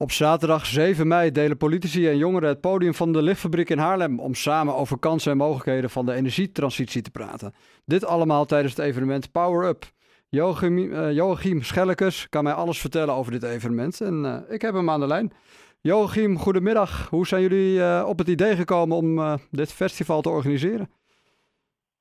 Op zaterdag 7 mei delen politici en jongeren het podium van de lichtfabriek in Haarlem om samen over kansen en mogelijkheden van de energietransitie te praten. Dit allemaal tijdens het evenement Power Up. Joachim, uh, Joachim Schellekes kan mij alles vertellen over dit evenement en uh, ik heb hem aan de lijn. Joachim, goedemiddag. Hoe zijn jullie uh, op het idee gekomen om dit festival te organiseren?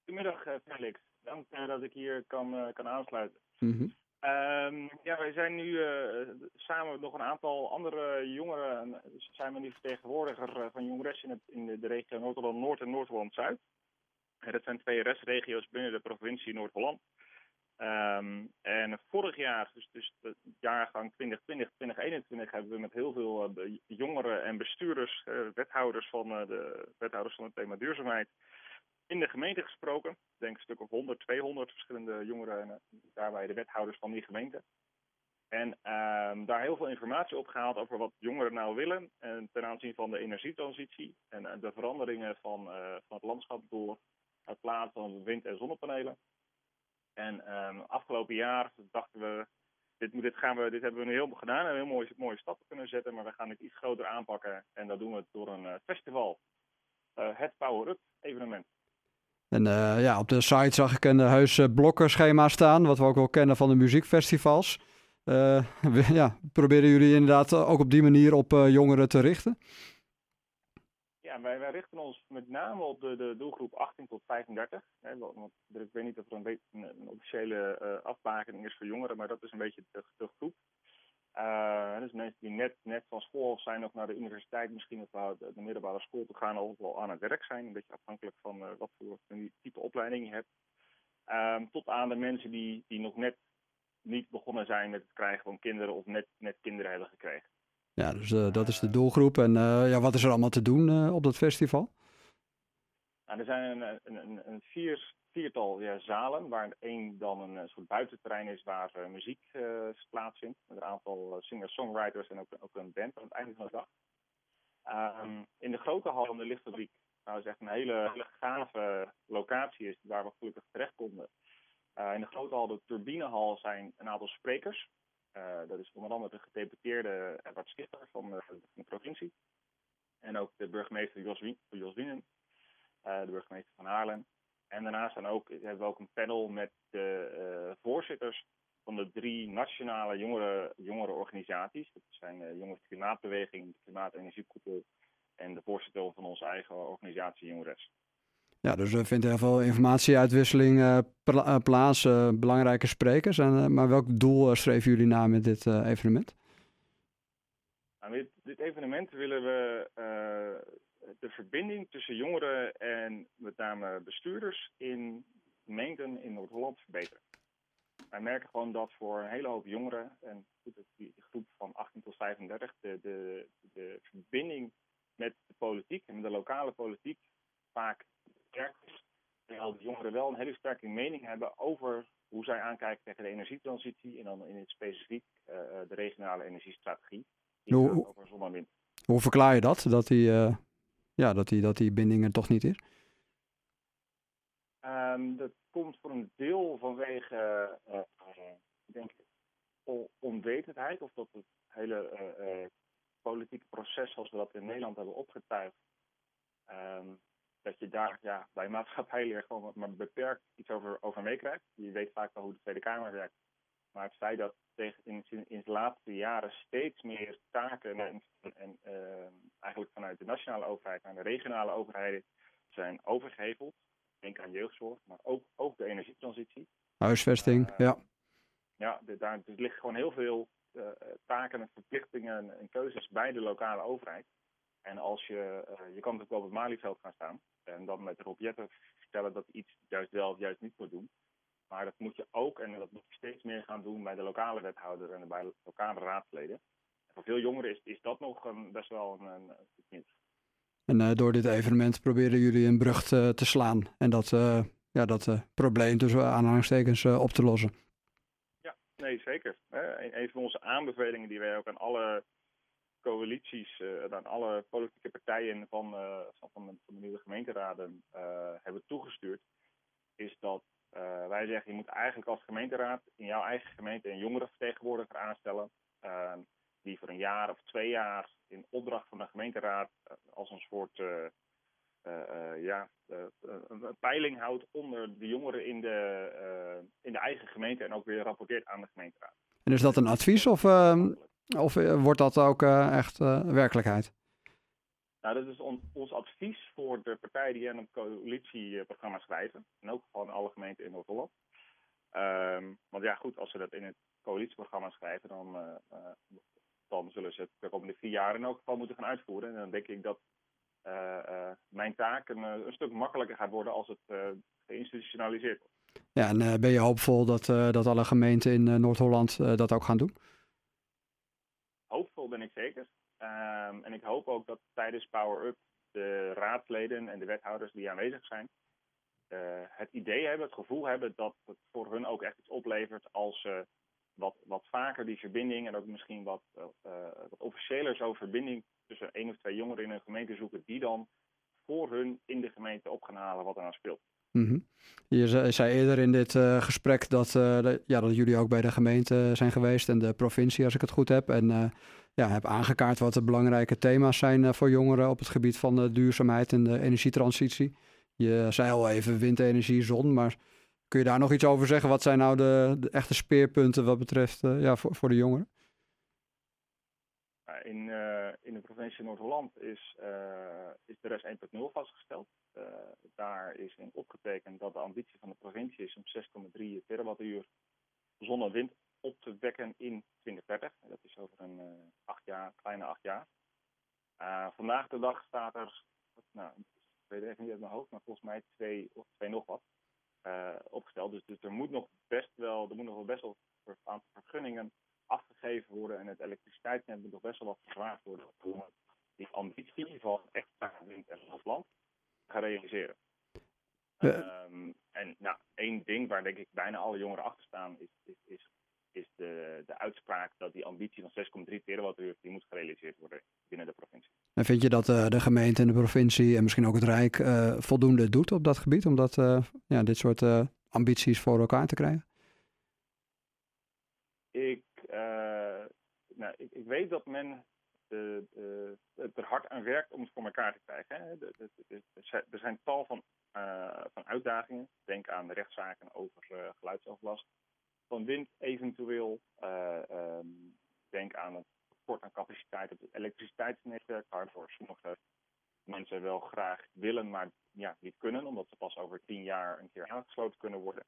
Goedemiddag Felix. Dank dat ik hier kan, kan aansluiten. Mm -hmm. Um, ja, wij zijn nu uh, samen met nog een aantal andere jongeren, zijn we nu vertegenwoordiger uh, van jongeres in, in de, regio Noord-Holland-Noord en Noord-Holland-Zuid. En dat zijn twee restregio's binnen de provincie Noord-Holland. Um, en vorig jaar, dus, dus de jaargang 2020-2021, hebben we met heel veel uh, jongeren en bestuurders, wethouders, van, de, wethouders van het thema duurzaamheid, in de gemeente gesproken. Ik denk een stuk of 100, 200 verschillende jongeren en daarbij de wethouders van die gemeente. En um, daar heel veel informatie opgehaald over wat jongeren nou willen en ten aanzien van de energietransitie en uh, de veranderingen van, uh, van het landschap door het plaatsen van wind- en zonnepanelen. En um, afgelopen jaar dachten we, dit, gaan we, dit hebben we nu heel gedaan en heel mooie, mooie stappen kunnen zetten, maar we gaan het iets groter aanpakken en dat doen we door een uh, festival. het Power Up evenement. En uh, ja, op de site zag ik een heus blokkenschema staan, wat we ook wel kennen van de muziekfestivals. Ja, proberen jullie inderdaad ook op die manier op jongeren te richten? Ja, wij, richten ons met name op de, de doelgroep 18 tot 35. Hè, want ik weet niet of er een, een, een officiële afbakening is voor jongeren, maar dat is een beetje de, de groep. Uh, dus mensen die net, net van school zijn of naar de universiteit misschien of naar de, de middelbare school te gaan of wel aan het werk zijn. Een beetje afhankelijk van uh, wat voor type opleiding je hebt. Um, tot aan de mensen die, die nog net niet begonnen zijn met het krijgen van kinderen of net, net kinderen hebben gekregen. Ja, dus uh, dat is de doelgroep. En ja, wat is er allemaal te doen op dat festival? Nou, er zijn een, een, een vier viertal ja, zalen, waar één dan een, een soort buitenterrein is waar uh, muziek uh, plaatsvindt. Met een aantal singer-songwriters en ook, ook, een band aan het einde van de dag. Um, in de grote hal in de lichtfabriek, nou is echt een hele, hele gave locatie is, waar we gelukkig terecht konden. in de grote hal, de turbinehal, zijn een aantal sprekers. dat is onder andere de gedeputeerde Edward Schichter van, van de provincie. En ook de burgemeester Jos, Wien, Jos Wienen, de burgemeester van Haarlem. En daarnaast dan ook, hebben we ook een panel met de uh, voorzitters van de drie nationale jongeren, jongerenorganisaties. Dat zijn uh, Jongens Klimaatbeweging, de Klimaat- en Energiekoepel en de voorzitter van onze eigen organisatie Jongeres. Ja, dus er vindt heel veel informatieuitwisseling uh, pla plaats, belangrijke sprekers. En, maar welk doel schreven jullie na met dit evenement? Nou, dit, dit, evenement willen we de verbinding tussen jongeren en met name bestuurders in gemeenten in Noord-Holland verbeteren. Wij merken gewoon dat voor een hele hoop jongeren, en die groep van 18 tot 35, de, de, de verbinding met de politiek en met de lokale politiek vaak beperkt is. Terwijl de jongeren wel een hele sterke mening hebben over hoe zij aankijken tegen de energietransitie en dan in het specifiek uh, de regionale energiestrategie. Hoe, over zon en wind. Hoe verklaar je dat? Dat die, uh, ja, dat die, dat die binding er toch niet is? Um, dat komt voor een deel vanwege, uh, denk onwetendheid. Of dat het hele uh, politieke proces zoals we dat in Nederland hebben opgetuigd. Um, dat je daar ja, bij maatschappij gewoon maar beperkt iets over, over meekrijgt. Je weet vaak wel hoe de Tweede Kamer werkt. Maar het feit dat tegen in, in de laatste jaren steeds meer taken en, en uh, eigenlijk vanuit de nationale overheid naar de regionale overheden zijn overgeheveld. Denk aan jeugdzorg, maar ook, ook de energietransitie. Huisvesting, uh, ja. Ja, de, daar er liggen gewoon heel veel uh, taken en verplichtingen en keuzes bij de lokale overheid. En als je, je kan natuurlijk wel op het Malieveld gaan staan en dan met Rob Jetten vertellen dat iets juist wel of juist niet moet doen. Maar dat moet je ook, en dat moet je steeds meer gaan doen bij de lokale wethouder en bij lokale raadsleden. En voor veel jongeren is, is dat nog een, best wel een, een En uh, door dit evenement proberen jullie een brug te, te slaan en dat, uh, ja, dat uh, probleem tussen aanhalingstekens op te lossen. Ja, nee, zeker. Een, een van onze aanbevelingen die wij ook aan alle coalities, aan alle politieke partijen van, van, van, de, van de nieuwe gemeenteraden hebben toegestuurd, is dat uh, wij zeggen, je moet eigenlijk als gemeenteraad in jouw eigen gemeente een jongerenvertegenwoordiger aanstellen. Uh, die voor een jaar of twee jaar in opdracht van de gemeenteraad als een soort ja, een peiling houdt onder de jongeren in de, in de eigen gemeente en ook weer rapporteert aan de gemeenteraad. En is dat een advies of, ehm, of wordt dat ook echt werkelijkheid? Nou, dat is ons advies voor de partijen die aan een coalitieprogramma schrijven. In elk geval in alle gemeenten in Noord-Holland. Ehm, want ja, goed, als ze dat in het coalitieprogramma schrijven, dan, uh, uh, dan zullen ze het de komende vier jaar in elk geval moeten gaan uitvoeren. En dan denk ik dat uh, mijn taak een, een, stuk makkelijker gaat worden als het geïnstitutionaliseerd wordt. Ja, en ben je hoopvol dat, dat alle gemeenten in Noord-Holland dat ook gaan doen? Hoopvol ben ik zeker. Um, en ik hoop ook dat tijdens Power Up de raadsleden en de wethouders die aanwezig zijn, uh, het idee hebben, het gevoel hebben dat het voor hun ook echt iets oplevert als ze wat, wat vaker die verbinding en ook misschien wat, uh, wat officiëler zo verbinding tussen één of twee jongeren in een gemeente zoeken, die dan voor hun in de gemeente op gaan halen wat er aan speelt. -hmm. Je zei eerder in dit gesprek dat, ja, dat jullie ook bij de gemeente zijn geweest en de provincie, als ik het goed heb. En ja, heb aangekaart wat de belangrijke thema's zijn voor jongeren op het gebied van de duurzaamheid en de energietransitie. Je zei al even windenergie, zon, maar kun je daar nog iets over zeggen? Wat zijn nou de, echte speerpunten wat betreft ja, voor, voor de jongeren? In, in de provincie Noord-Holland is, is de rest 1.0 vastgesteld. Daar is in opgetekend dat de ambitie van de provincie is om 6,3 terawattuur zon en wind op te wekken in 2030. Dat is over een acht jaar, kleine acht jaar. vandaag de dag staat er, nou, ik weet even niet uit mijn hoofd, maar volgens mij twee of twee nog wat opgesteld. Dus, dus er moet nog best wel, er moet nog wel best wel een aantal vergunningen afgegeven worden en het elektriciteitsnet moet nog best wel wat vervaagd worden om die ambitie van echt wind en land gaan realiseren. Ja. Um, en nou, één ding waar denk ik bijna alle jongeren achter staan is, is, is, is de, de uitspraak dat die ambitie van 6,3 terawattuur die moet gerealiseerd worden binnen de provincie. En vind je dat uh, de gemeente en de provincie en misschien ook het Rijk uh, voldoende doet op dat gebied om dat, uh, ja, dit soort ambities voor elkaar te krijgen? Ik nou, ik, ik, weet dat men er hard aan werkt om het voor elkaar te krijgen. Hè. Er zijn tal van, van uitdagingen. Denk aan rechtszaken over geluidsoverlast van wind eventueel. Um, denk aan het tekort aan capaciteit op het elektriciteitsnetwerk, waarvoor sommige mensen wel graag willen, maar ja, niet kunnen, omdat ze pas over tien jaar een keer aangesloten kunnen worden.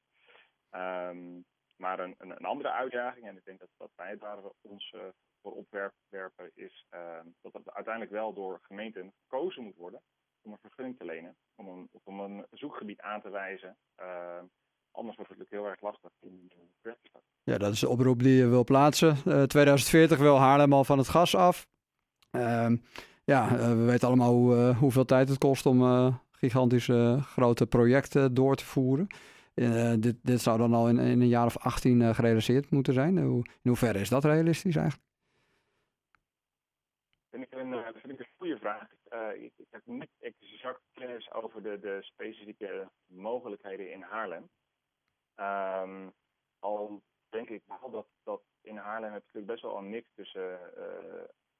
Um, maar een, een, andere uitdaging, en ik denk dat, dat wij daar ons uh, voor opwerpen, is uh, dat het uiteindelijk wel door gemeenten gekozen moet worden om een vergunning te lenen, om een, om een zoekgebied aan te wijzen. Uh, anders wordt het natuurlijk heel erg lastig in de Ja, dat is de oproep die je wil plaatsen. 2040 wil Haarlem al van het gas af. Ehm, ja, we weten allemaal hoe, hoeveel tijd het kost om gigantische grote projecten door te voeren. Uh, dit, dit zou dan al in, in, een jaar of 18 uh, gerealiseerd moeten zijn. Hoe, in hoeverre is dat realistisch eigenlijk? Vind ik een, dat vind ik een goede vraag. Uh, ik, ik, heb niet exact kennis over de, de specifieke mogelijkheden in Haarlem. Um, al denk ik wel dat, dat in Haarlem heb je best wel een mix tussen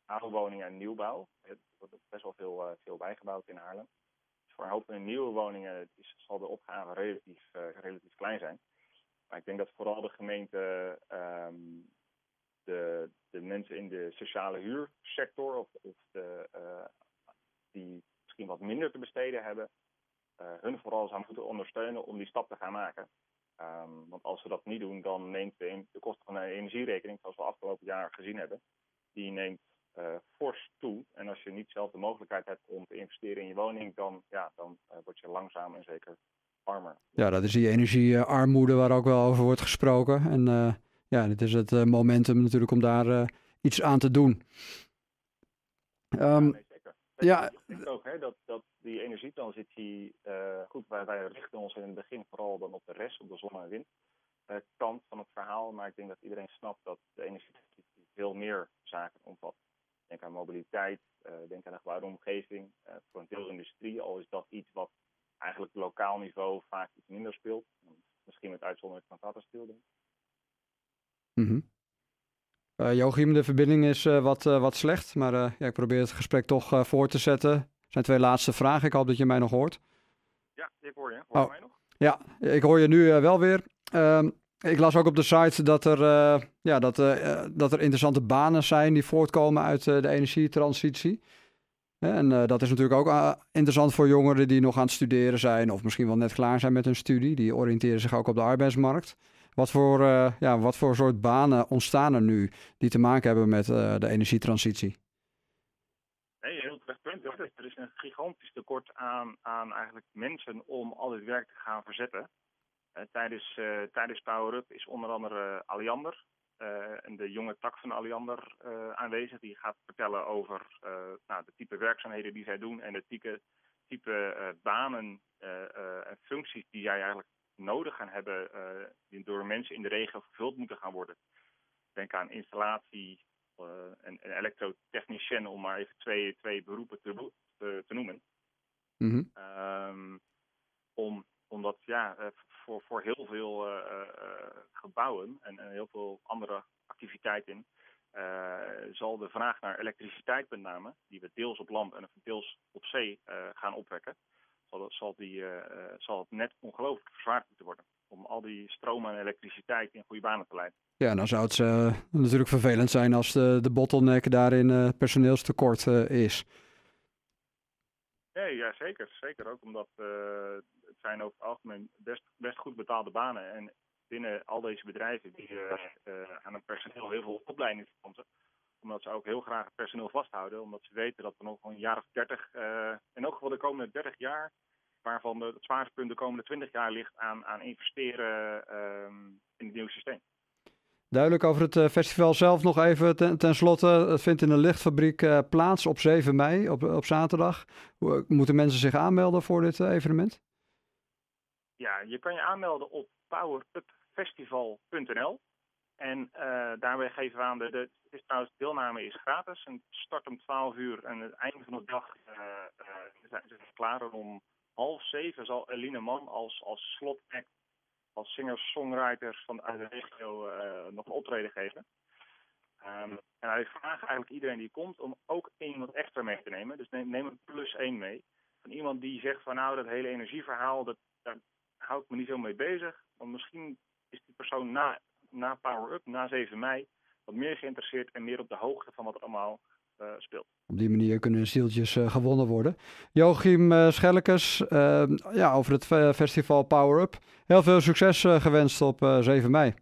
aanwoningen en nieuwbouw. Er wordt best wel veel, veel bijgebouwd in Haarlem voor een hoop nieuwe woningen is, zal de opgave relatief, uh, relatief klein zijn. Maar ik denk dat vooral de gemeente um, de, de mensen in de sociale huursector of, of de, uh, die misschien wat minder te besteden hebben, uh, hun vooral zou moeten ondersteunen om die stap te gaan maken. Um, want als we dat niet doen, dan neemt de, de kosten van de energierekening, zoals we afgelopen jaar gezien hebben, die neemt uh, fors toe. En als je niet zelf de mogelijkheid hebt om te investeren in je woning, dan, ja, dan uh, word je langzaam en zeker armer. Ja, dat is die energiearmoede waar ook wel over wordt gesproken. En uh, ja, dit is het momentum natuurlijk om daar iets aan te doen. Um, ja, nee, zeker. Ja, ik denk ook hè, dat, dat die energietransitie, goed, wij, wij richten ons in het begin vooral dan op de rest, op de zon- en wind kant van het verhaal. Maar ik denk dat iedereen snapt dat de energietransitie veel meer zaken omvat. Denk aan mobiliteit, uh, denk aan de gebouwde omgeving, uh, voor een deel industrie, al is dat iets wat eigenlijk lokaal niveau vaak iets minder speelt. Misschien met uitzondering van Tata Steel. Mm -hmm. Uh, Joachim, de verbinding is wat, wat slecht, maar ja, ik probeer het gesprek toch voor te zetten. Zijn twee laatste vragen. Ik hoop dat je mij nog hoort. Ja, ik hoor je. Hoor je oh. mij nog? Ja, ik hoor je nu wel weer. Ehm, ik las ook op de site dat er, ja, dat, dat er interessante banen zijn die voortkomen uit de energietransitie. En dat is natuurlijk ook interessant voor jongeren die nog aan het studeren zijn of misschien wel net klaar zijn met hun studie. Die oriënteren zich ook op de arbeidsmarkt. Wat voor, ja, wat voor soort banen ontstaan er nu die te maken hebben met de energietransitie? Punt. Er is een gigantisch tekort aan, aan eigenlijk mensen om al dit werk te gaan verzetten. tijdens, tijdens Power Up is onder andere Alliander, uh, en de jonge tak van Alliander uh, aanwezig. Die gaat vertellen over uh, nou, de type werkzaamheden die zij doen en de type, banen en functies die jij eigenlijk nodig gaan hebben, die door mensen in de regio vervuld moeten gaan worden. Denk aan installatie en, en elektrotechnicien, om maar even twee, twee beroepen te, te, te noemen. Mm -hmm. um, om omdat ja, eh, voor, voor heel veel eh, eh, gebouwen en, en, heel veel andere activiteiten zal de vraag naar elektriciteit met name, die we deels op land en deels op zee gaan opwekken, zal, zal, die, zal het net ongelooflijk verzwaard moeten worden om al die stroom en elektriciteit in goede banen te leiden. Ja, dan zou het natuurlijk vervelend zijn als de, de bottleneck daarin personeelstekort is. Nee, ja, zeker. Zeker ook omdat zijn over het algemeen best, best goed betaalde banen. En binnen al deze bedrijven die aan een personeel heel veel opleiding sponsor. Omdat ze ook heel graag het personeel vasthouden. Omdat ze weten dat er nog een jaar of dertig, in elk geval de komende 30 jaar, waarvan de, het zwaarste punt de komende 20 jaar ligt aan, aan investeren uh, in het nieuwe systeem. Duidelijk over het festival zelf nog even ten, ten slotte. Het vindt in de lichtfabriek uh, plaats op 7 mei, op, op zaterdag. Moeten mensen zich aanmelden voor dit evenement? Ja, je kan je aanmelden op powerupfestival.nl. En uh, daarbij geven we aan, de, de, is trouwens, deelname is gratis. En start om 12 uur en het einde van de dag zijn ze klaar. Om half zeven zal Eline Man als, als slotact, als singer-songwriter van de regio nog een optreden geven. Um, en ik vraag eigenlijk iedereen die komt om ook iemand extra mee te nemen. Dus neem, neem een plus één mee. Van iemand die zegt van nou, dat hele energieverhaal, dat, dat, hou ik me niet zo mee bezig. Want misschien is die persoon na, na Power Up, na 7 mei, wat meer geïnteresseerd en meer op de hoogte van wat allemaal speelt. Op die manier kunnen zieltjes uh, gewonnen worden. Joachim uh, Schellekes, ja, over het festival Power Up. Heel veel succes gewenst op 7 mei.